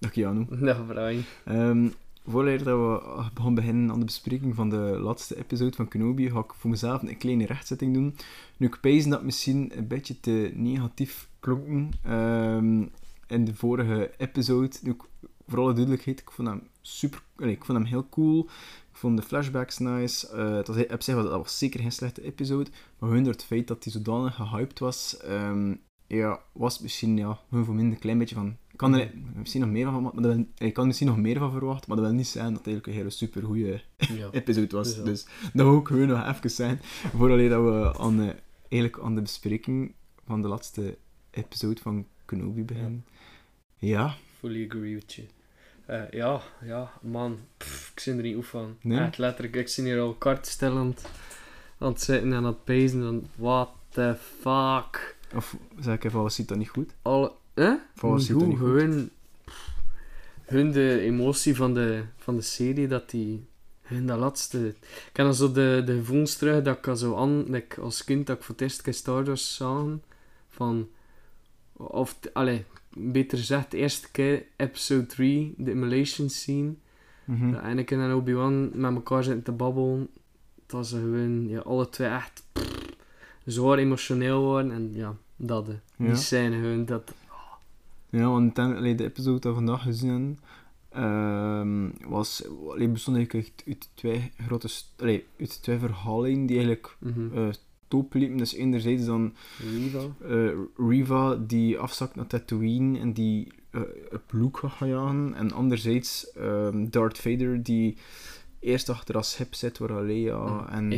Dag Janu. Dag Brian. Um, voordat we gaan beginnen aan de bespreking van de laatste episode van Kenobi, ga ik voor mezelf een kleine rechtzetting doen. Nu, ik pees dat misschien een beetje te negatief klonken um, in de vorige episode. Nu, voor alle duidelijkheid, ik vond hem super... Nee, ik vond hem heel cool. Ik vond de flashbacks nice. Uh, dat, was, op zich was, dat was zeker geen slechte episode. Maar gewoon door het feit dat hij zodanig gehyped was, um, ja, was misschien ja, voor minder een klein beetje van kan er misschien nog meer van, maar dat wil, ik kan misschien nog meer van verwachten, maar dat wil niet zijn dat het eigenlijk een hele super goede ja. episode was. Dus, dus dat wil ook gewoon nog even zijn, voordat we aan, de, eigenlijk aan de bespreking van de laatste episode van Kenobi beginnen. Ja. ja. Fully agree with you. Uh, ja, ja, man, ik zie er niet oef van. Nee? Echt letterlijk, ik zie hier al kartstellend aan het zitten en aan het pezen en what the fuck. Of zeg ik even, was het dan niet goed? Alle, Hè? Volgens niet goed, gewoon hun de emotie van de, van de serie, dat die hun dat laatste... Ik heb dan zo de, de gevoelens terug dat ik zo aan, dat ik als kind, dat ik voor het eerst keer Star Wars zag, van... Of, allee, beter gezegd, de eerste keer episode 3, de immolation scene. Mm -hmm. Dat Anakin en Obi-Wan met elkaar zitten te babbelen. Dat ze gewoon, ja, alle twee echt pff, zwaar emotioneel worden. En ja, dat, de, die ja. zijn gewoon, dat... Ja, want ten, de episode dat we vandaag gezien hebben, uh, was, allee, bestond eigenlijk uit twee grote, allee, uit twee verhalen die eigenlijk mm -hmm. uh, top liepen. Dus enerzijds dan Riva, uh, Riva die afzakt naar Tatooine en die uh, op Luke gaat gaan jagen. En anderzijds um, Darth Vader die eerst achter als hip zit waar Leia mm, en,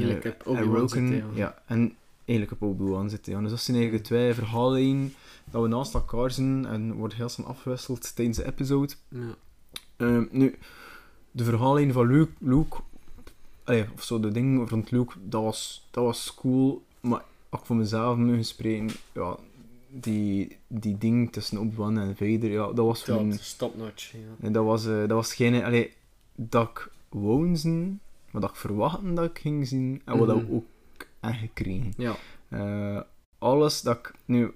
en Roken... Ja. en eigenlijk op Obi-Wan zitten. Ja. Dus dat zijn eigenlijk de twee verhalen dat we naast elkaar zijn en worden heel snel afgewisseld tijdens de episode. Ja. Um, nu, de verhaallijn van Luke, Luke allee, of zo, de dingen rond Luke, dat was, dat was cool, maar ook voor mezelf mogen spreken, ja, die, die ding tussen Obi-Wan en Vader, ja, dat was voor een... Stopnotch, ja. Dat was, uh, dat was geen... Allee, dat ik wou zien, maar dat ik verwachtte dat ik ging zien, en wat mm -hmm. we ook echt gekregen. Ja. Uh, alles dat ik... Nu,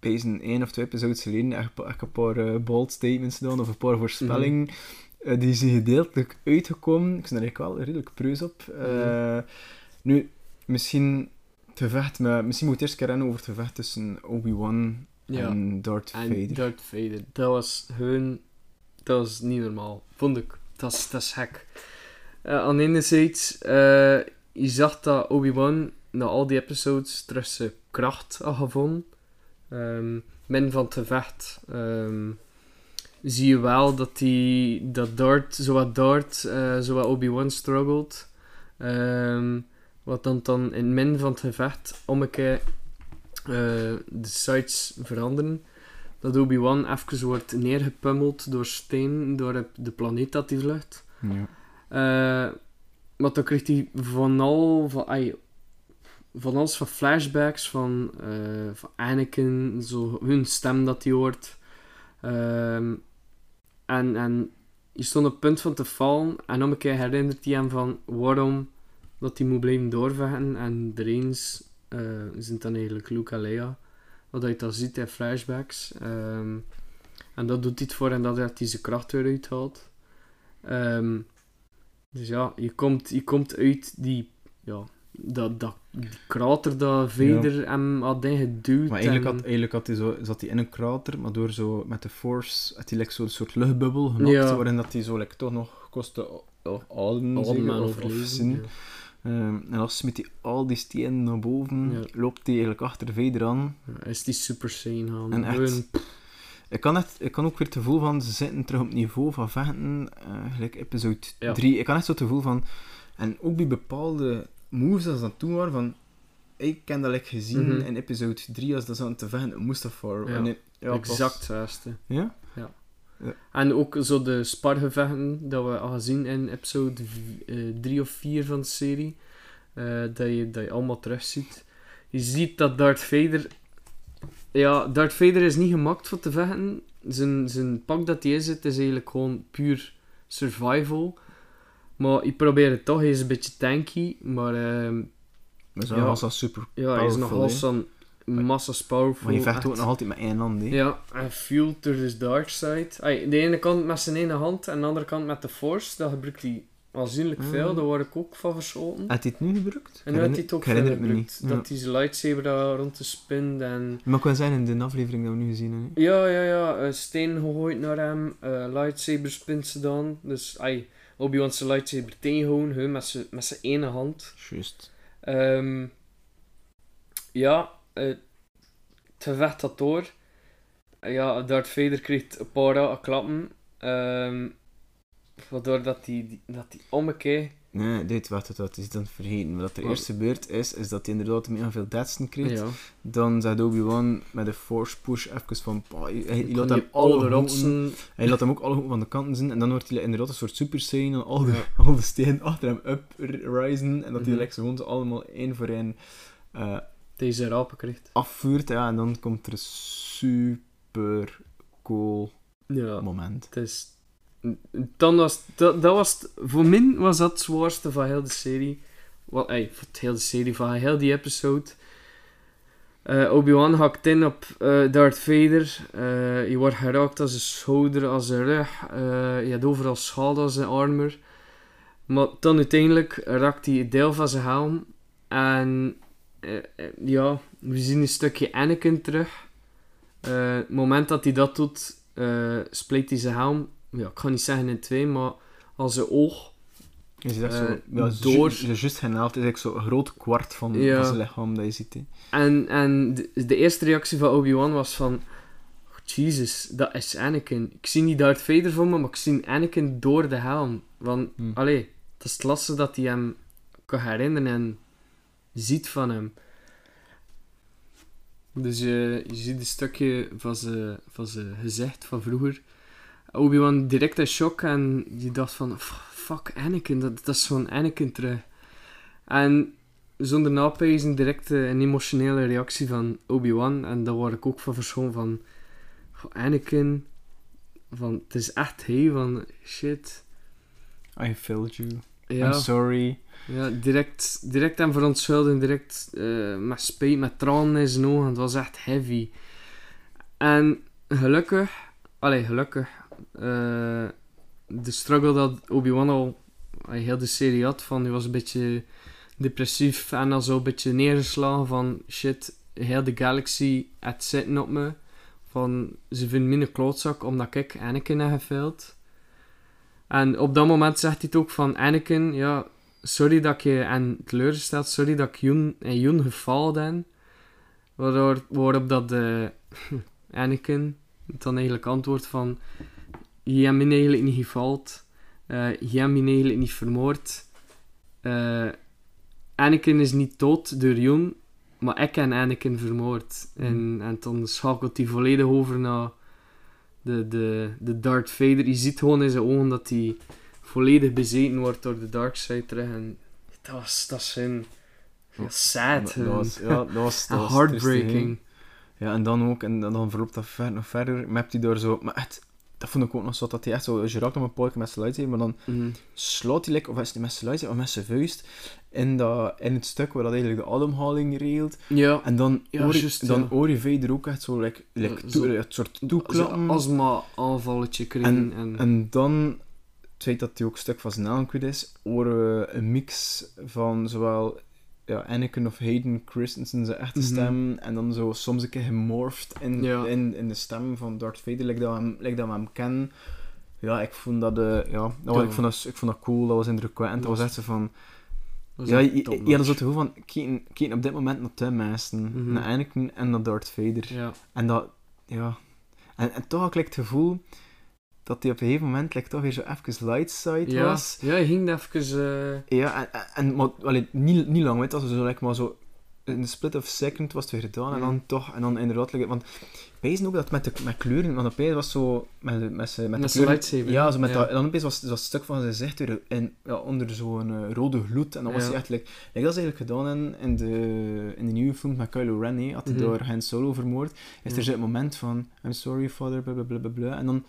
bij een één of twee episodes geleden echt, echt een paar uh, bold statements gedaan of een paar voorspellingen. Mm -hmm. uh, die zijn gedeeltelijk uitgekomen. Ik ben er eigenlijk wel redelijk preus op. Mm -hmm. Nu, misschien te vecht met... Misschien moet ik eerst keer over het gevecht tussen Obi-Wan ja. en Darth en Vader. Darth Vader. Dat was hun... Dat was niet normaal. Vond ik. Dat is, dat is gek. aan de ene zijde, je zag dat Obi-Wan na al die episodes terug zijn kracht had gevonden. Um, min van het gevecht um, zie je wel dat, die, dat Dart, zowat Dart, uh, zowat Obi-Wan struggelt. Um, wat dan, dan in min van het gevecht om een keer uh, de sites veranderen. Dat Obi-Wan even wordt neergepummeld door steen, door de planeet dat hij vlucht. Ja. Uh, maar dan krijgt hij van al, van, ay, van alles van flashbacks van, uh, van Anakin, zo hun stem dat hij hoort. Um, en, en je stond op het punt van te vallen en om een keer herinnert hij hem van waarom dat hij moet blijven doorvechten. En er eens uh, zijn dan eigenlijk Luke en Leia. Wat je dan ziet in flashbacks. Um, en dat doet hij voor en dat hij zijn kracht weer uithaalt. Um, dus ja, je komt, je komt uit die ja, dat, dat krater dat Vader ja. hem had ingeduwd. Maar eigenlijk, had, eigenlijk had hij zo, zat hij in een krater, maar door zo met de Force had hij like, zo'n soort luchtbubbel gemaakt, ja. waarin dat hij zo like, toch nog kostte ademen of, of zin. Ja. Um, en als met die, al die stenen naar boven, loopt hij eigenlijk achter Vader aan. Is die Super Saiyan aan. En echt, ik kan, echt, ik kan ook weer het gevoel van, ze zitten terug op het niveau van vechten, uh, gelijk episode 3. Ik kan echt zo het gevoel van, en ook bij bepaalde moves als dat toen waren, van... Ik ken dat ik gezien mm -hmm. in episode 3 als dat zo aan te vechten Mustafar. Ja, ja exact hetzelfde. Ja? ja? Ja. En ook zo de spargevechten dat we al gezien in episode 3 uh, of 4 van de serie. Uh, dat, je, dat je allemaal terugziet. Je ziet dat Darth Vader... Ja, Darth Vader is niet gemaakt voor te vechten. Zijn, zijn pak dat hij in zit is eigenlijk gewoon puur survival. Maar ik probeer het toch. Hij is een beetje tanky, maar... Uh, maar ja, was dat super Ja, hij is nogal zo'n... massa's powerful. Maar je vecht ook nog altijd met één hand, hè. Ja, en fueled door his dark side. Ay, de ene kant met zijn ene hand en de andere kant met de force. Dat gebruikt hij aanzienlijk Ah. veel. Daar word ik ook van verschoten. Had hij het nu gebruikt? En nu had hij het ook ik veel gebruikt. Ja. Dat hij zijn lightsaber daar rond te spint en... Maar ik kan zijn in de aflevering dat we nu gezien hebben. Ja, ja, ja. eh, steen gegooid naar hem. eh, lightsaber spint ze dan. Dus ay, Obi-Wan zijn lightsaber tegenhouden. Hun met zijn met zijn ene hand. Juist. Ehm, ja, eh, het gevecht dat door. Eh, ja, Darth Vader kreeg een paar klappen. Ehm, waardoor dat hij die, dat die ommekeer. Nee, dit wacht, dat is dan vergeten. Wat er Wat? eerst gebeurd is, is dat hij inderdaad mega veel deadsten kreeg. Ja. Dan zei Obi-Wan met een force push even van... pah, hij, laat hem alle rotsen. Hij laat hem ook alle hoeken van de kanten zien. En dan wordt hij inderdaad een soort super saiyan en al de, Ja. al de stenen achter hem uprisen. En dat hij Mhm. like, zo gewoon allemaal één voor één eh, Deze rapen krijgt. afvuurt. Ja, en dan komt er een super cool Ja. moment. Het is... Dan was, dat, dat was... Voor mij was dat het zwaarste van heel de serie. Wel, ey, voor de hele serie, van heel die episode. Eh, Obi-Wan hakt in op eh, Darth Vader. Eh, je wordt geraakt als zijn schouder, als zijn rug. Je hebt overal schade als zijn armor. Maar dan uiteindelijk raakt hij een deel van zijn helm. En ja, we zien een stukje Anakin terug. Het moment dat hij dat doet, spleet hij zijn helm. Ja, ik ga niet zeggen in twee, maar als zijn oog. Je ziet echt Eh, zo... Ja, door- door... Juist geen helft. Is eigenlijk zo'n groot kwart van, Ja. van zijn lichaam dat je ziet. hè. En, en de, de eerste reactie van Obi-Wan was van... "Oh, Jesus, dat is Anakin. Ik zie niet Darth Vader voor me, maar ik zie Anakin door de helm. Want, Hm. allee, het is het lastig dat hij hem kan herinneren en ziet van hem. Dus je, je ziet een stukje van zijn, van zijn gezicht van vroeger. Obi-Wan direct in shock en je dacht van... "F- Fuck, Anakin, dat, dat is gewoon Anakin terug. En zonder napezen direct eh, een emotionele reactie van Obi-Wan. En daar word ik ook van verschonen van... Anakin. Van, het is echt hij, van... Shit. I failed you. Ja. I'm sorry. Ja, direct, direct hem verontschuldigen, direct eh, met spijt, met tranen in zijn ogen. Het was echt heavy. En gelukkig, allee, gelukkig, de struggle dat Obi-Wan al heel de serie had, van hij was een beetje depressief en al zo een beetje neergeslagen van shit, heel de galaxy het zitten op me. Van, ze vinden een klootzak omdat ik Anakin heb gefaild. En op dat moment zegt hij het ook van Anakin, ja, sorry dat je en teleurgesteld, sorry dat ik Joen en Joen gefaald ben. Waardoor, waarop dat de Anakin dan eigenlijk antwoordt van je hebt me eigenlijk niet gefaald, eh, je hebt me eigenlijk niet vermoord. Eh, Anakin is niet dood door Joen, maar ik heb Anakin vermoord. En, en dan schakelt hij volledig over naar de, de, de Darth Vader. Je ziet gewoon in zijn ogen dat hij volledig bezeten wordt door de dark side terug. En dat was, dat is sad. Dat, was, ja, dat was, dat was heartbreaking. Ja, en dan ook, en dan, verloopt dat ver, nog verder, mapt hij door zo, maar echt, dat vond ik ook nog zo, dat hij echt zo, je raakt op een paar keer met zijn lightsaber, maar dan Mhm. slaat hij, like, of is het met zijn lightsaber, of met zijn vuist, in, dat, in het stuk waar dat eigenlijk de ademhaling regelt, Ja, en dan, Ja, juist, dan ja. hoor je Vader ook echt zo, like, like, toe- een soort toeklappen, astma-aanvalletje krijgen. En, en dan, het feit dat hij ook een stuk van zijn naam is, horen we een mix van zowel ja, Anakin of Hayden Christensen, zijn echte Mhm. stem, en dan zo soms een keer gemorfd in, Ja. in, in de stem van Darth Vader, like dat we hem, like dat we hem kennen. Ja, ik vond dat, eh, ja, dat was- Ja. ik, vond dat, ik vond dat cool, dat was indrukwekkend. Dat was echt zo van... Ja, je, je, je had zo het gevoel van, kijken op dit moment naar twee mensen. Mhm. Naar Anakin en naar Darth Vader. Ja. En dat, ja... En, en toch had ik het gevoel dat hij op een gegeven moment like, toch weer zo even light side Ja. was. ja, je ging even... eh, Ja, en, en, maar, allee, niet, niet lang, weet dat was zo, like, maar zo in een split of second was het weer gedaan, en dan toch, en dan inderdaad, like, want wees ook dat met, de, met kleuren, want opeens was zo, met, met, met, Met de kleuren, ja, zo met ja. Dat, en dan opeens was, was het stuk van zijn gezicht weer in, ja, onder zo'n eh, rode gloed, en dan was Ja. hij echt, like, like, dat is eigenlijk gedaan in, in, de, in de nieuwe film met Kylo Ren, had hij Mhm. door Han Solo vermoord, is Ja. er zo'n moment van, I'm sorry father, bla bla bla bla, bla, en dan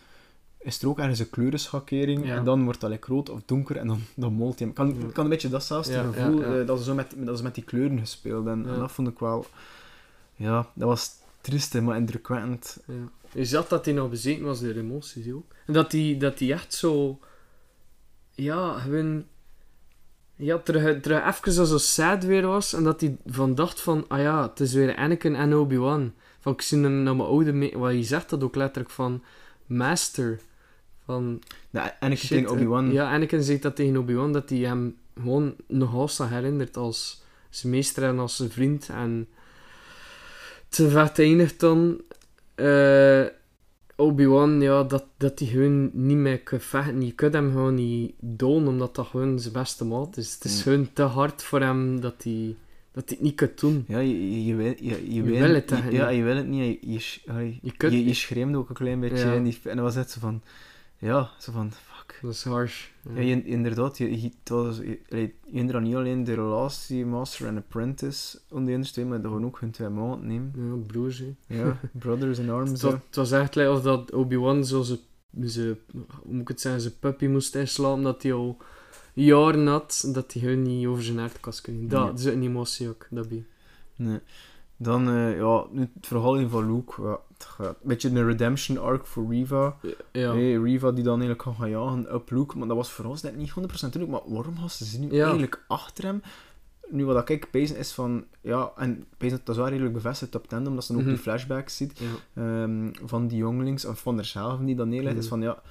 is er ook ergens een kleurenschakering Ja. en dan wordt dat like, rood of donker en dan, dan molt hij hem. Kan, kan een beetje datzelfde Ja, gevoel, ja, ja. eh, dat, is zo met, dat is met die kleuren gespeeld en, en dat vond ik wel Ja, dat was triest, maar indrukwekkend. Je zag dat hij nog bezeten was door emoties ook. En dat hij, dat hij echt zo... Ja, gewoon... Ja, terug, terug even zo sad weer was. En dat hij van dacht van... Ah ja, het is weer Anakin en Obi-Wan. Van, ik zie hem naar mijn oude... Wat je zegt dat ook letterlijk van... Master. Van... Ja, en ik shit, tegen Obi-Wan. eh, Ja, Anakin zegt dat tegen Obi-Wan. Dat hij hem gewoon nog altijd herinnert als zijn meester en als zijn vriend. En... Te vet eindigt dan... eh, Obi-Wan, ja, dat, dat hij gewoon niet meer kan vechten. Je kunt hem gewoon niet doden, omdat dat gewoon zijn beste maat is. Het is gewoon te hard voor hem dat hij, dat hij het niet kan doen. Ja, je, wil, je, je, wil het Ja, niet. je wil het niet. Je, je, schreeuwde ook een klein beetje. En, dat was net zo van... Ja, zo van... Fuck. Dat is harsh. Ja, inderdaad. Je, je, was, je, je niet alleen de relatie Master en Apprentice industrie, maar dat we ook hun twee maanden nemen. Ja, broers. Ja, brothers in arms. Het was, het was echt like of dat Obi-Wan zo hoe moet ik het zeggen, zijn puppy moest inslaan, dat hij al jaren had, dat hij gewoon niet over zijn aardkast kon. Dat, Ja. is een emotie ook, dat bij. Nee. Dan, eh, ja, nu het verhaal in van Luke. Ja, een beetje een redemption arc voor Riva. Ja. Hey, Riva die dan eigenlijk kan gaan jagen op Luke. Maar dat was voor ons net niet 100% duidelijk. Maar waarom gaan ze nu Ja. eigenlijk achter hem? Nu wat ik pezen is van... Ja, en pezen dat is wel redelijk bevestigd op einde, omdat ze dan ook Mhm. die flashbacks ziet. Ja. ehm, van die jongelings, of van haarzelf die dan neerlegt, is Mhm. van ja,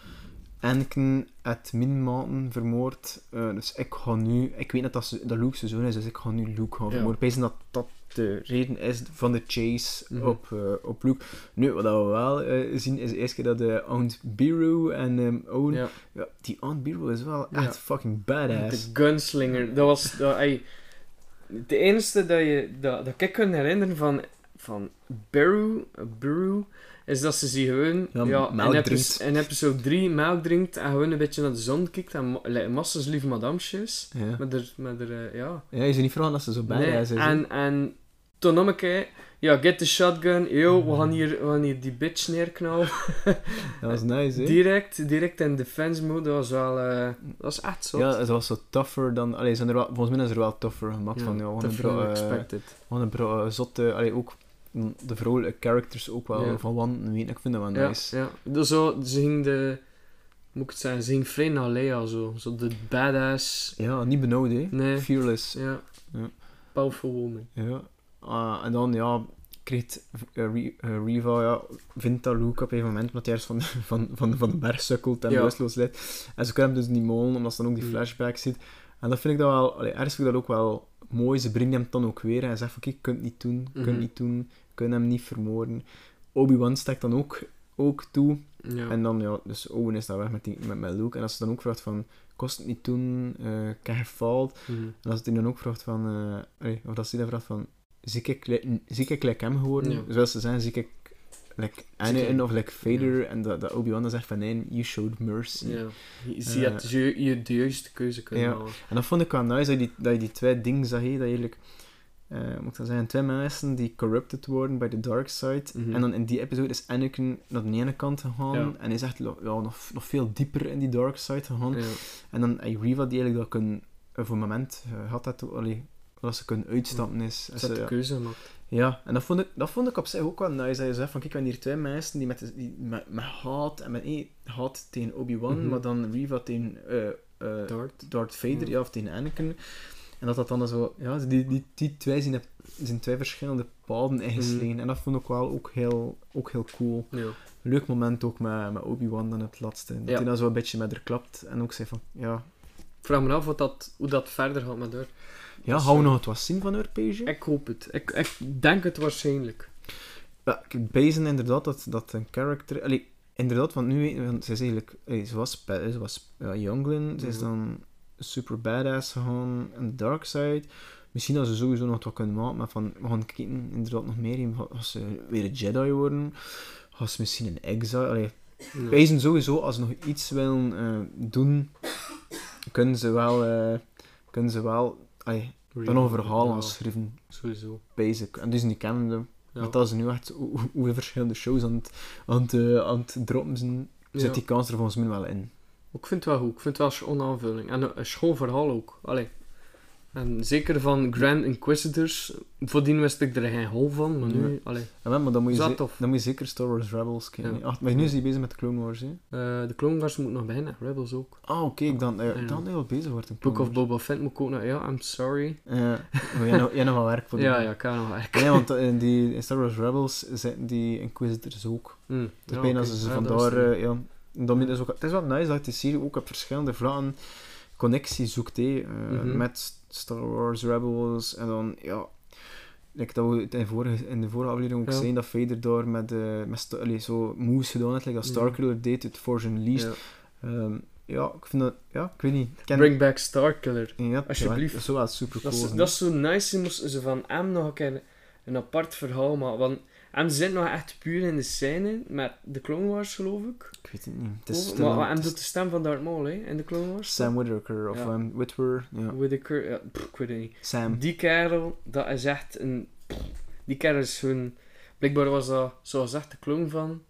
Anakin het minmaten vermoord, eh, dus ik ga nu, ik weet net dat, dat Luke zijn zoon is, dus ik ga nu Luke gaan Ja. vermoorden. Ik dat dat de reden is van de chase Mhm. op, eh, op Luke. Nu, wat we wel eh, zien, is de eerste keer dat de Aunt Beru en ehm Owen, ja. Ja. die Aunt Beru is wel Ja. echt fucking badass. De gunslinger, dat was... Dat, ey, de enige dat, je, dat, dat ik kan herinneren van, van Beru, Beru, is dat ze zich gewoon Ja, ja, in, episode 3 melk drinkt en gewoon een beetje naar de zon kijkt en like, massas lief madamesjes. Ja. Met haar, met haar, eh, ja. ja, je ziet niet vooral dat ze zo Nee, is. hè. en, en toen nam ik, ja, get the shotgun, yo, we gaan hier, we gaan hier die bitch neerknallen. Dat was nice, hè? direct, direct in defense mode, dat was wel, eh, dat was echt zo. Ja, het was zo tougher dan... Allee, zijn er wel, volgens mij is er wel tougher gemaakt van, ja, gewoon een tougher bro, gewoon een bro, zotte... Allee, ook de vrouwelijke characters ook wel Ja. van wanten weten. Ik vind dat wel nice. ja. Dus zo, ze ging de, moet ik het zeggen, ze ging vrij naar Leia, zo. Zo de badass, Ja, niet benauwd, hè. nee, Fearless. ja, Ja. powerful woman. Ja. Ah, en dan, ja, kreeg eh, Re- eh, Riva, ja, vindt dat Luke op een moment, omdat hij van, van, van, van de berg sukkelt en Ja. bewusteloos. En ze kunnen hem dus niet molen, omdat ze dan ook die Mm. flashbacks ziet. En dat vind ik dat wel, allee, ergens vind ik dat ook wel mooi. Ze brengen hem dan ook weer en hij zegt van, kijk, je kunt niet doen, je kunt Mhm. niet doen, je kunt hem niet vermoorden. Obi-Wan steekt dan ook, ook toe. Ja. En dan, ja, dus Owen is dan weg met, die, met, met Luke. En als ze dan ook vraagt van, kost het niet doen, eh ik heb gefaald. Mhm. En als hij dan ook vraagt van, eh, of ze dan vraagt van, zie ik, zie ik like hem geworden? Ja. Zoals ze zijn, zie ik like Anakin of like Vader? En dat, dat Obi-Wan dan zegt van, nee, you showed mercy. Ja. Je, Eh, je, hebt je, je de juiste keuze kunnen ja. maken. En dat vond ik wel nice, dat je die, dat je die twee dingen zag, dat je eigenlijk... eh, moet ik dat zeggen, twee mensen die corrupted worden bij de dark side. Mhm. En dan in die episode is Anakin naar de ene kant gegaan. Ja. En is echt ja, nog, nog veel dieper in die dark side gegaan. Ja. En dan hey, Riva die eigenlijk dat kunnen, voor een moment had dat, allee, dat ze kunnen uitstappen is. Ze had de keuze gemaakt. Ja, en dat vond, ik, dat vond ik op zich ook wel nice. Dat je zegt van, kijk, hier twee mensen die met, die, met, met haat en met eh, haat tegen Obi-Wan, Mhm. maar dan Riva tegen Dart. Darth Vader, Ja. ja, of tegen Anakin. En dat dat dan zo, ja, die, die, die twee zijn, zijn twee verschillende paden ingeslegen. Mhm. En dat vond ik wel ook heel, ook heel cool. Ja. Leuk moment ook met, met Obi-Wan dan het laatste. Dat Ja. hij dan zo een beetje met haar klapt en ook zei van, ja, Ik vraag me af wat dat, hoe dat verder gaat met haar. Ja gaan we nog het wat zien van haar page? Ik hoop het. Ik, ik denk het waarschijnlijk. Ja, ik bezen inderdaad dat, dat een character... Allee, inderdaad, want nu... weet- Want ze is eigenlijk... allee, ze was, ze was ja, youngling. Ze is Mhm. dan super badass gegaan aan de dark side. Misschien dat ze sowieso nog wat kunnen maken, maar van... We gaan kijken inderdaad nog meer in. Als ze weer een Jedi worden. Als ze misschien een exile... Allee, Ja. Sowieso, als ze nog iets willen eh, doen... Kunnen ze wel... eh, kunnen ze wel... Allee, dan verhaal Ja, aan schrijven. Sowieso. Basic. En dus niet kennen Ja. want als ze nu echt hoe- hoe- hoeveel verschillende shows aan het, aan het, eh, aan het droppen zijn, zit die kans er volgens mij wel in. Ik vind het wel goed. Ik vind het wel een aanvulling. En een, een schoon verhaal ook. Allee. En zeker van Grand Inquisitors. Voordien wist ik er geen hol van, maar nu... Allee, Ja, maar dan moet, je ze- dan moet je zeker Star Wars Rebels kijken. Ja. Ach, maar nu is hij bezig met de Clone Wars, hè? eh, de Clone Wars moet nog beginnen, Rebels ook. Ah, oké, ik dan, uh, dan heel bezig wordt. Book of Boba Fett moet ik ook nog... Ja, I'm sorry. Ja, maar jij, nog, jij nog wel werk voor die Ja, ja, ik kan nog werken. Nee, want in, die, in Star Wars Rebels zitten die Inquisitors ook. Hm, Dus bijna ze vandaar... eh, ja, dan is ook, het is wel nice dat die serie ook op verschillende vlakken connectie zoekt, eh, Mhm. met Star Wars Rebels. En dan, ja... Like dat we het in, vorige, in de vorige aflevering ook Ja. zijn dat Vader daar met, eh met allee, zo moves gedaan heeft, like dat Ja. Starkiller deed, het Force Unleashed. Ja. Ehm, ja, ik vind dat... Ja, ik weet niet. Ken- Bring back Starkiller. ja, alsjeblieft. Dat is wel super Dat cool. is, dat is zo nice. Ze moesten ze van hem nog een keer een apart verhaal maken. Want hem zit nog echt puur in de scène met de Clone Wars, geloof ik. Ik weet het niet. Het is te maar hem doet de stem van Darth Maul hè, in de Clone Wars. Sam Whitaker of Ja. um, Whitwer. Ja. Pff, ik weet het niet. Sam. Die kerel, dat is echt een... Die kerel is hun... Blijkbaar was dat, zoals gezegd, de clone van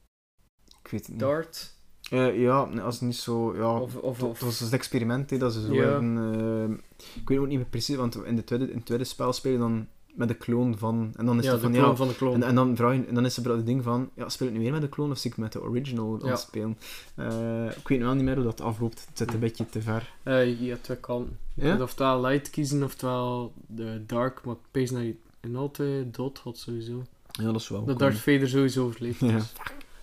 Ik weet het niet. Dart. Eh, ja, als het niet zo... Ja, Of, of, het was het experiment hè, dat ze zo Ja. hebben... eh, ik weet ook niet meer precies, want in, de tweede, in het tweede spel speel je dan met de kloon van... En dan is ja, het de van, ja... van de. En, en, dan vraag je, en dan is er het ding van, ja, speel ik nu weer met de clone of zie ik met de original Ja. spelen? Eh, ik weet nu wel niet meer hoe dat afloopt. Het zit een beetje te ver. Eh, je hebt twee kanten. Je Ja? light kiezen, oftewel de dark, maar pees dat je in al twee dood gaat sowieso. Ja, dat is wel Dat cool. Darth Vader sowieso overleeft. Ja. Dus.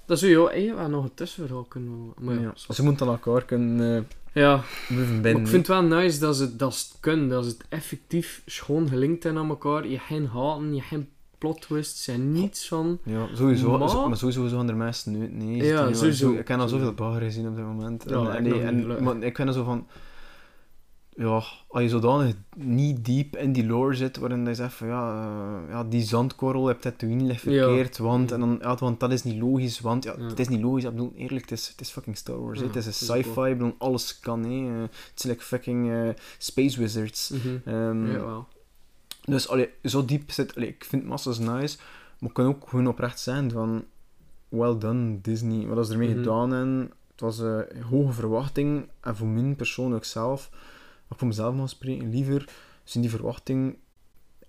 Dat zou je wel nog een tussenverhaal kunnen maken. Maar ja, Ja. Ze moeten aan elkaar kunnen eh ja. ik vind het wel nice dat ze, het- dat ze het kunnen, dat ze het effectief schoon gelinkt zijn aan elkaar. Je geen haten, je hebt geen plot twists, hebt niets van... Ja, sowieso. Maar- sowieso gaan er mensen nu nee. Ja, sowieso. Ik ken al zoveel bagger gezien op dit moment. Ja, en, en, nee, en- maar ik vind het zo van... Ja, als je zodanig niet diep in die lore zit, waarin je zegt van ja, eh, ja die zandkorrel heb Tatooine ligt Ja. verkeerd, want, en dan, ja, want dat is niet logisch, want ja, Ja. het is niet logisch, ik bedoel, eerlijk, het is, het is fucking Star Wars. Ja, het is een sci-fi, cool. ik bedoel, alles kan, hè. Eh, het is like fucking eh, Space Wizards. Ehm, Ja, wel. dus allee, zo diep zit... Allee, ik vind Massa's nice, maar ik kan ook gewoon oprecht zijn van... Well done, Disney. Wat is ermee Mhm. gedaan? En het was een hoge verwachting. En voor mij persoonlijk zelf, ik voor mezelf mag spreken, liever zijn die verwachting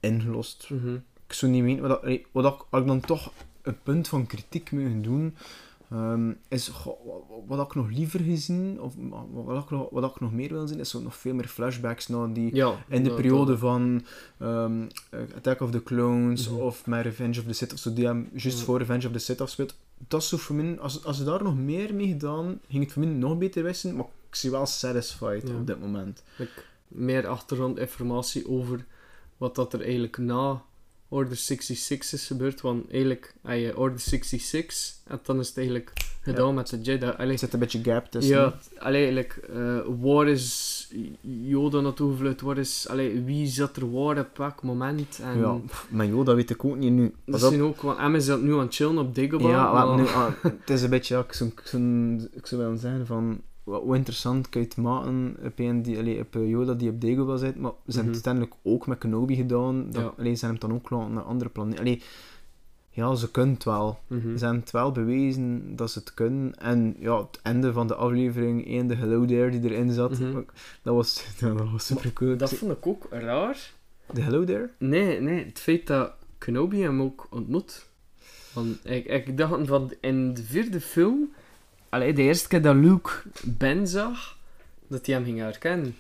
ingelost. Mhm. Ik zou niet weten... Wat, dat- wat ik, als ik dan toch een punt van kritiek moet doen... ehm, is goh, wat, wat ik nog liever gezien, of wat, wat, ik nog, wat ik nog meer wil zien, is zo nog veel meer flashbacks naar die Ja. in de periode van ehm, eh, Attack of the Clones Mhm. of met Revenge of the Sith of zo, die hem juist Ja. voor Revenge of the Sith afspeelt. Dat is zo voor mij, als, als ze daar nog meer mee gedaan, ging het voor mij nog beter wissen, maar ik zie wel satisfied Ja. op dit moment. like, meer achtergrondinformatie over wat dat er eigenlijk na Order 66 is gebeurd. Want eigenlijk, als je Order 66 en dan is het eigenlijk gedaan Ja. met de Jedi. Allee, Er zit een beetje gap tussen. ja, allee, eigenlijk, eh, waar is Yoda naartoe gevlucht? Waar is, allee, wie zat er waar op welk moment? En ja. Maar joh, dat weet ik ook niet nu. dat zijn ook, want Emma is dat nu aan het chillen op Dagobah. Ja, maar- nu, ah, het is een beetje, ja, ik zou, ik zou, ik zou willen zeggen van, wat, hoe interessant kan je het maken op, een die, allee, op eh, Yoda die op Dagobah zit, maar ze hebben Mhm. het uiteindelijk ook met Kenobi gedaan, dat, Ja. allee, ze hebben het dan ook laten naar andere planeten. Allee, ja, ze kunnen het wel. Mhm. Ze hebben het wel bewezen dat ze het kunnen. En ja, het einde van de aflevering, één, de Hello There die erin zat, Mhm. dat, was, dat was super cool. Dat vond ik ook raar. De Hello There? Nee, nee, het feit dat Kenobi hem ook ontmoet. Want ik, ik dacht van in de vierde film, allee, de eerste keer dat Luke Ben zag, dat hij hem ging herkennen.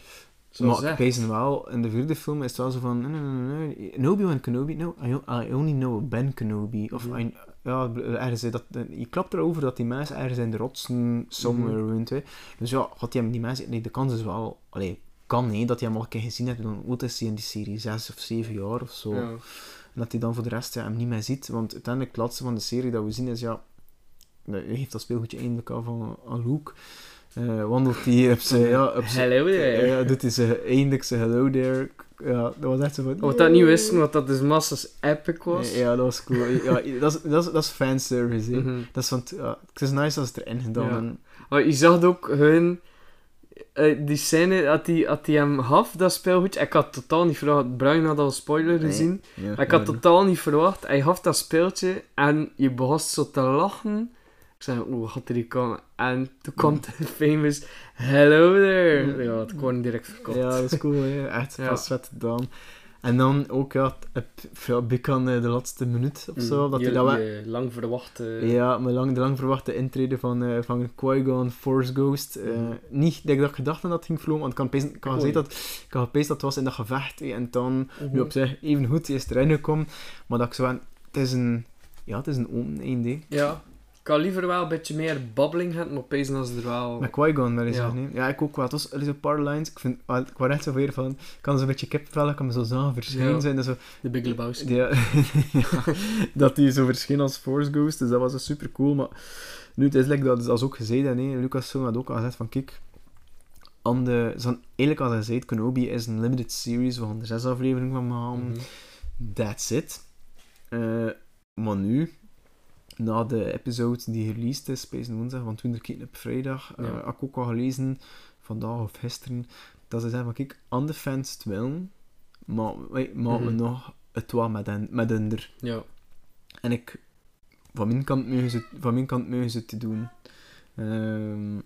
Maar ik weet wel, in de vierde film is het wel zo van, nee, nee, nee, Obi-Wan Kenobi, no, I, I only know Ben Kenobi. Of. I, ja, ergens, eh, dat, je klapt erover dat die mensen ergens in de rotsen somewhere hè. Dus ja, had hij hem die mensen, nee, de kans is wel, allee, kan nee, dat hij hem al een keer gezien heeft, dan wat is hij in die serie, zes of zeven jaar of zo. Ja. En dat hij dan voor de rest ja, hem niet meer ziet, want uiteindelijk het laatste van de serie dat we zien is, ja, heeft dat speelgoedje eindelijk af aan, aan Luke. Eh, wandelt hij op zijn, ja, op zijn, Hello there. ja, doet hij zijn eindelijk zijn hello there. Ja, dat was echt zo van... Wat dat niet wisten, wat dat dus massas epic was. Ja, dat was cool. Ja, dat, is, dat, is, dat is fanservice, hè. Mhm. Dat is van... Ja, het is nice als het erin gedaan. Ja. En, Maar je zag ook hun... eh, die scène, dat hij dat die hem gaf, dat speelgoedje. Ik had totaal niet verwacht. Bruin had al een spoiler Nee. gezien. ja, ik had totaal niet verwacht. Hij gaf dat speeltje en je begon zo te lachen. Ik zei, hoe gaat die komen? En toen komt de famous Hello there. Ja, het kon direct verkocht. Ja, dat is cool, hè. Echt pas vet gedaan. En dan ook, ja, heb Bikan eh, de laatste minuut of zo, dat hij die, dat wel... die lang verwachte... Ja, mijn lang, de lang verwachte intrede van, eh van Qui-Gon, Force Ghost. eh, Mhm. Niet dat ik dat gedacht had dat ging vlogen, want ik kan pezen- kan dat, gepast dat het was in dat gevecht. en dan, Mhm. nu op zich, even goed, is erin gekomen. Maar dat ik zo aan, het is een, ja, het is een open einde. Ja. Ik had liever wel een beetje meer babbeling hebben, maar opeens als er wel... Met Qui-Gon, wel eens Ja. Ja, ik ook wel. Het was er is een paar lines. Ik, vind, ik was echt zo weer van, ik kan zo'n beetje kipvel, ik kan me zo zagen verschijnen Ja. zijn. Zo, De Big Lebowski. ja, dat die zo verscheen als Force Ghost, dus dat was super cool. Maar nu, het is like dat, is ook gezegd, hè, Lucas Film had ook al gezegd van, kijk, aan de, zo'n, eigenlijk als hij zei, Kenobi is een limited series, we gaan er zes afleveringen van maken. Mhm. That's it. Eh, maar nu, na de episode die released is, Space Woensdag, want toen keek op vrijdag, eh, Ja. ik ook al gelezen, vandaag of gisteren, dat ze zeggen van kijk, aan de fans het willen, maar wij maken we Mhm. nog het wat met hen, met hen er. Ja. En ik, van mijn kant mogen ze, van mijn kant mogen ze het te doen. Ehm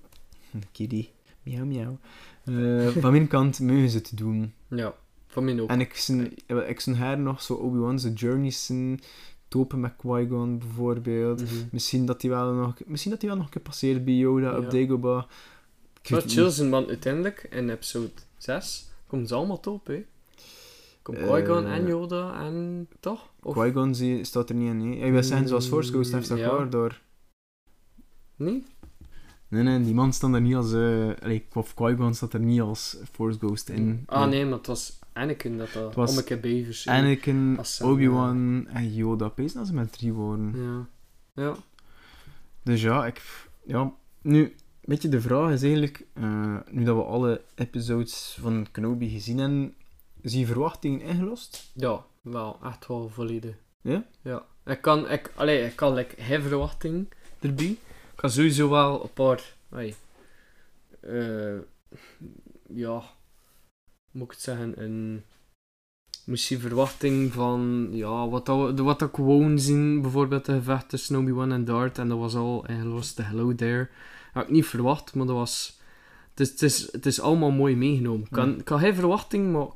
kitty, miauw miauw. Eh, van mijn kant mogen ze het doen. Ja. Van mij ook. En ik zijn, ik zijn haar nog zo Obi-Wan's Journeys zijn, topen met Qui-Gon bijvoorbeeld. Mhm. Misschien dat hij wel nog, misschien dat hij wel nog een keer passeert bij Yoda Ja. op Dagobah. Ik Wat chill zijn, want uiteindelijk in episode 6 komen ze allemaal top, hè? Komt Eh, Qui-Gon en Yoda en toch? Of Qui-Gon zie- staat er niet in. hè. Je wil zeggen zoals Force Ghost heeft dat Ja. klaar door. niet? Nee, nee, die man staat er niet als... eh allee, of Qui-Gon staat er niet als Force Ghost in. Ah nee, maar het was Anakin dat dat was om een verscheen. Anakin, Obi-Wan en Yoda. Pees dat ze met drie worden. Ja. Ja. Dus ja, ik... Ja, nu... Weet je, de vraag is eigenlijk... eh, nu dat we alle episodes van Kenobi gezien hebben... Is die verwachting ingelost? Ja, wel, echt wel volledig. Ja? Ja. Ik kan, ik, allee, ik kan like, geen verwachting erbij. Ik kan sowieso wel een paar, allee, eh, ja, moet ik het zeggen, een, misschien verwachting van, ja, wat, dat, wat dat ik gewoon zien, bijvoorbeeld de gevecht tussen Obi-Wan en Dart, en dat was al ingelost, de Hello There. Had ik niet verwacht, maar dat was, het is, het is, het is allemaal mooi meegenomen. Ik Mm. ik had geen verwachting, maar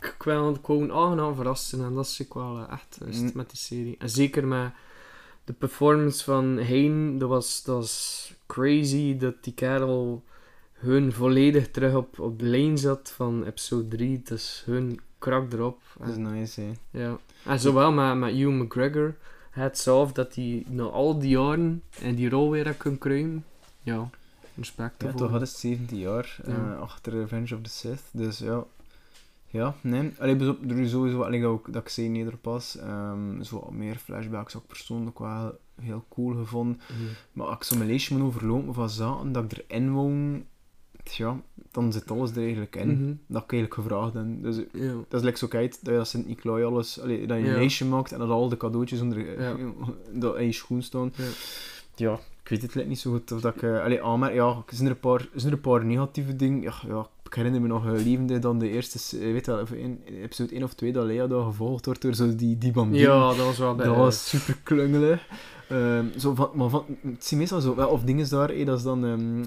ik wil gewoon aangenaam verrassen. En dat is ik wel eh, echt Mm. met die serie. En zeker met de performance van Hein, dat was, dat was crazy dat die kerel hun volledig terug op, op de lijn zat van episode 3. Dus hun krak erop. Dat is nice, hè. ja. en zowel met, met Hugh McGregor, het off dat hij na al die jaren in die rol weer heeft kunnen kruimen. Ja, respect Ja, toch had het 17 jaar eh, achter Revenge of the Sith. Dus ja. Ja, nee. Allee, dus op- er is sowieso, allee, dat, ook, dat ik zei nederpas, ehm zo wat meer flashbacks ook persoonlijk wel heel cool gevonden. Mhm. Maar als ik zo mijn lijstje moet overlopen van zaken dat ik erin woon, ja, dan zit alles er eigenlijk in. Mhm. Dat ik eigenlijk gevraagd heb. Dus Ja. dat is lekker zo kijk, dat je dat Sint-Nicolai alles, allee, dat je een Ja. lijstje maakt en dat al de cadeautjes onder Ja. dat in je schoen staan. Ja. Ja, ik weet het niet zo goed of dat ik... eh allee, aanmerk, ja, er zijn er een paar, zijn er een paar negatieve dingen. Ja, ja, ik herinner me nog uh, levende dan de eerste, eh, weet wel, episode 1 of 2, dat Leia daar gevolgd wordt door zo die, die. Ja, dat was wel bij. Dat was super klungelig. Ehm, zo van, maar van, het zijn meestal zo, wel, of dingen daar, dat is dan... ehm,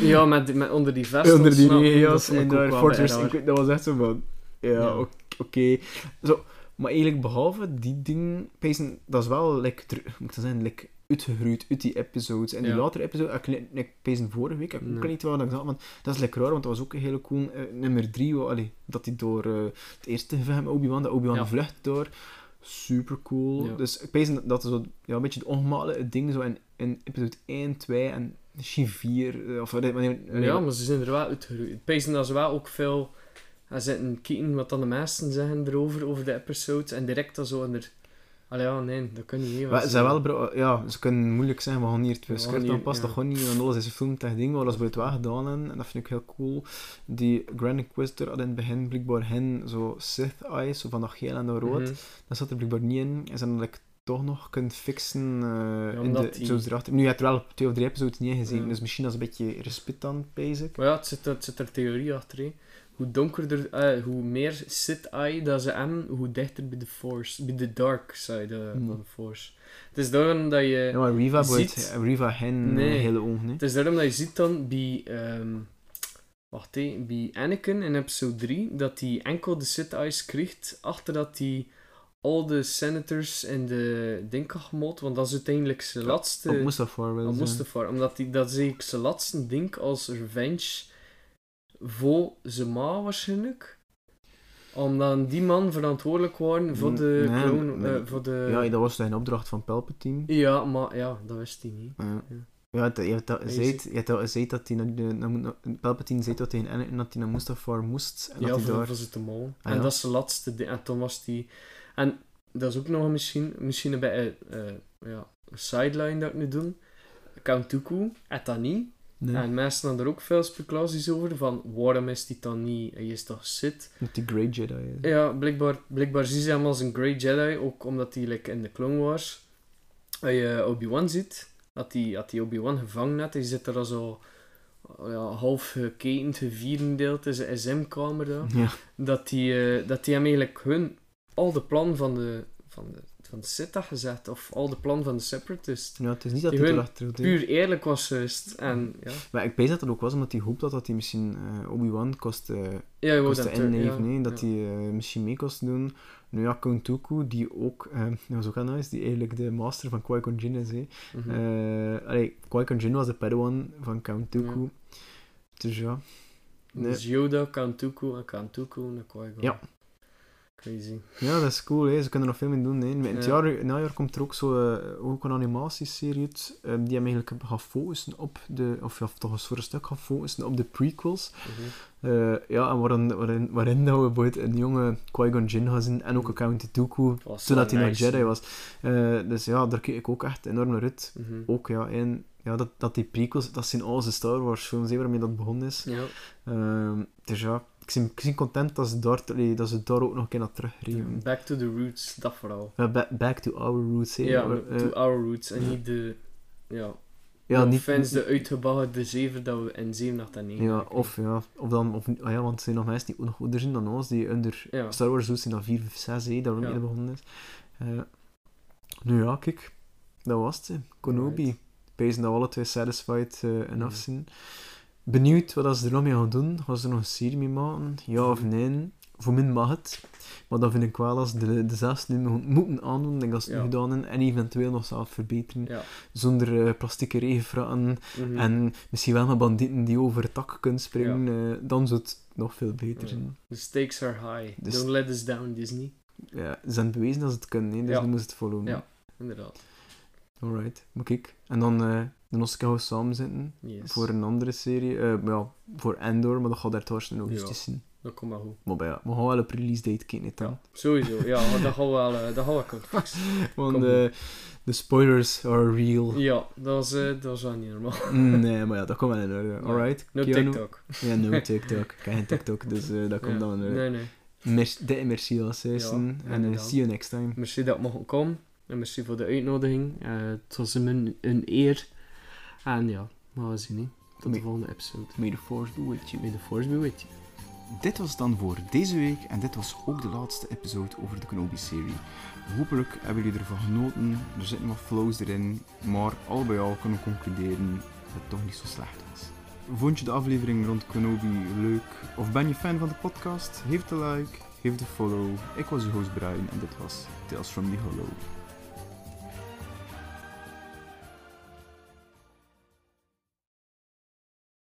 Ja, met, met onder die vest. onder die regenjas en ik daar Fortress, ik dat was echt zo van... Ja, Ja. oké. Zo, maar eigenlijk behalve die dingen, pijzen, dat is wel, like, hoe moet ik dat zeggen, like, uitgegroeid uit die episodes. En die Ja. latere episodes, ik, like, pijzen vorige week, ik Nee. kan niet wel dat ik dacht, van, dat is lekker raar, want dat was ook een hele cool, eh, nummer drie, wa- allee, dat hij door eh, het eerste gevecht met Obi-Wan, dat Obi-Wan Ja. vlucht door, super cool. Ja. Dus ik pijzen dat, dat is zo, ja, een beetje het ongemakkelijke ding, zo in, in episode 1, 2 en misschien 4, eh, of Ja, maar ze zijn er wel uitgeroeid. Ik pees dat ze wel ook veel gaan zitten kijken wat dan de meesten zeggen erover, over de episodes. En direct dan zo in er... Allee, ja, nee, dat kan niet. Maar ze zijn wel, bro, ja, ze kunnen moeilijk zeggen, we gaan hier twee We gaan skirt aanpassen, ja. dat niet, alles is gefilmd tegen ding, maar dat is bij het wel gedaan en dat vind ik heel cool. Die Grand Inquisitor had in het begin blijkbaar hen zo Sith eyes, zo van dat geel en dat rood, Mhm. dat zat er blijkbaar niet in, en ze like, toch nog kunt fixen eh, in de die- episodes erachter. Nu, je hebt er wel twee of drie episodes niet gezien, Ja. dus misschien als een beetje respit dan, basic. Maar ja, het zit, het zit er theorie achter. hè. Hoe donkerder, eh, hoe meer Sith-eye dat ze hebben, hoe dichter bij de Force, bij de dark side eh, Hmm. van de Force. Het is daarom dat je... Ja, maar Riva ziet- wordt Riva hen Nee. hele ogen. Het is daarom dat je ziet dan bij... ehm, wacht hé, bij Anakin in episode 3, dat hij enkel de Sith-eyes krijgt achter dat hij al de senators en de Dinka gemot, want dat is uiteindelijk zijn laatste... Op Mustafar wel Op. Mustafar, omdat die, dat is eigenlijk zijn laatste ding als revenge voor zijn ma waarschijnlijk. Omdat die man verantwoordelijk waren voor de Nee, nee. eh, voor de... Ja, dat was een opdracht van Palpatine. Ja, maar ja, dat wist hij niet. Ja. Ja. Je hebt dat je gezegd- je hebt dat gezegd dat hij naar de, naar, Palpatine zei dat tegen Anakin dat hij naar Mustafar moest. En ja, dat hij voor, daar... voor ze te mol. Ah, en ja. dat is zijn laatste ding. En toen was die... En dat is ook nog misschien, misschien een beetje eh, ja, een sideline dat ik nu doe. Count Dooku, het dat niet. Nee, En mensen hadden er ook veel speculaties over, van waarom is die dan niet... Hij is toch Sith? met die Great Jedi. hè. Ja, blijkbaar, blijkbaar zien ze hem als een Great Jedi, ook omdat hij like, in de Clone Wars, als je Obi-Wan ziet, dat hij, dat hij Obi-Wan gevangen had, hij zit er al zo ja, half geketend, gevierendeeld in zijn SM-kamer, Ja. dat hij, eh, dat hij hem eigenlijk hun, al de plan van de, van de, van de had gezet, of al de plan van de Separatist, ja, het is niet dat hij erachter puur eerlijk was geweest. En ja, Maar ik weet dat het ook was omdat hij hoopt dat, dat hij misschien eh, Obi-Wan kost, eh ja je kost inneven, ja, hè, dat ja. hij eh, misschien mee kost doen. Nu ja, Count Dooku, die ook, eh, dat was ook wel nice, die eigenlijk de master van Qui-Gon Jinn is. Mhm. Eh, allee, Qui-Gon Jinn was de padawan van Count Dooku. Dus ja. Nee. Dus Yoda, Count Dooku en Count Dooku en Qui-Gon. Ja. Crazy. Ja, dat is cool, hè. ze kunnen er nog veel mee doen. Hè. In het Ja. jaar, najaar komt er ook, zo, eh, ook een animatieserie uit, eh, die hem eigenlijk gaat focussen op de, of ja, toch eens voor een stuk gaat focussen op de prequels. Mhm. Eh, ja, en waarin, waarin, waarin dat we bijvoorbeeld een jonge Qui-Gon Jinn gaan zien en ook een Count Dooku, toen dat hij nog Jedi was. Eh, dus ja, daar kijk ik ook echt enorm naar uit. Mhm. Ook ja, en ja, dat, dat die prequels, dat zijn al zijn Star Wars films, hè, waarmee dat begonnen is. Ja. Ehm, dus ja, ik ben, ik ben content dat ze, daar, dat ze daar ook nog een keer naar. Back to the roots, dat vooral. Ja, ba- back to our roots, hè. Ja, Eh, to our roots en niet de... Ja, ja, niet, offense, de uitgebaggerde zeven dat we in 87 en 9 ja, of ja, of dan, of, ah ja, want er zijn nog mensen die ook nog ouder zijn dan ons, die onder Ja. Star Wars zijn dan 4 of 6, hè, dat we Ja. begonnen is. Eh, nu ja, kijk, dat was het. Konobi. Right. Pezen dat we alle twee satisfied eh en af zijn. Benieuwd wat ze er nog mee gaan doen. Gaan ze er nog een serie mee maken? Ja of nee? Voor min mag het. Maar dan vind ik wel als de, de zelfs nu mo- moeten aandoen, denk ik ze het Ja. nu gedaan hebben, en eventueel nog zelf verbeteren. Ja. Zonder eh, plastieke Mhm. en misschien wel met bandieten die over het tak kunnen springen. eh, dan zou het nog veel beter zijn. The stakes are high. Dus- Don't let us down, Disney. Ja, ze zijn bewezen dat ze het kunnen, dus nu moeten ze het volgen. Ja. Inderdaad. Alright, maar kijk. En dan eh de Oscar gaan we samen zitten Yes. voor een andere serie. Eh, maar ja, voor Endor, maar dat gaat daar trouwens in augustus zien. Dat komt maar goed. Maar ja, we gaan wel op release date kijken, hè, dan. Sowieso. Ja, dat gaan we wel, eh, dat gaan we fixen. Want Kom eh, de spoilers are real. Ja, dat was, eh, dat was wel niet normaal. nee, maar ja, dat komt wel in orde. Alright. No Keanu? TikTok. Ja, no TikTok. Ik heb geen TikTok, dus eh, dat komt Ja. dan in orde. Nee, nee. Merci, de merci als eerste. Ja, en eh, see you next time. Merci dat ik mocht komen. En merci voor de uitnodiging. Eh, het was een, een eer. En ja, maar we zien. hè. Tot de volgende episode. May the force be with you. May the force be with you. Dit was dan voor deze week en dit was ook de laatste episode over de Kenobi-serie. Hopelijk hebben jullie ervan genoten, er zitten wat flows erin, maar al bij al kunnen we concluderen dat het toch niet zo slecht was. Vond je de aflevering rond Kenobi leuk of ben je fan van de podcast? Geef een like, geef een follow. Ik was je host Brian en dit was Tales from the Hollow.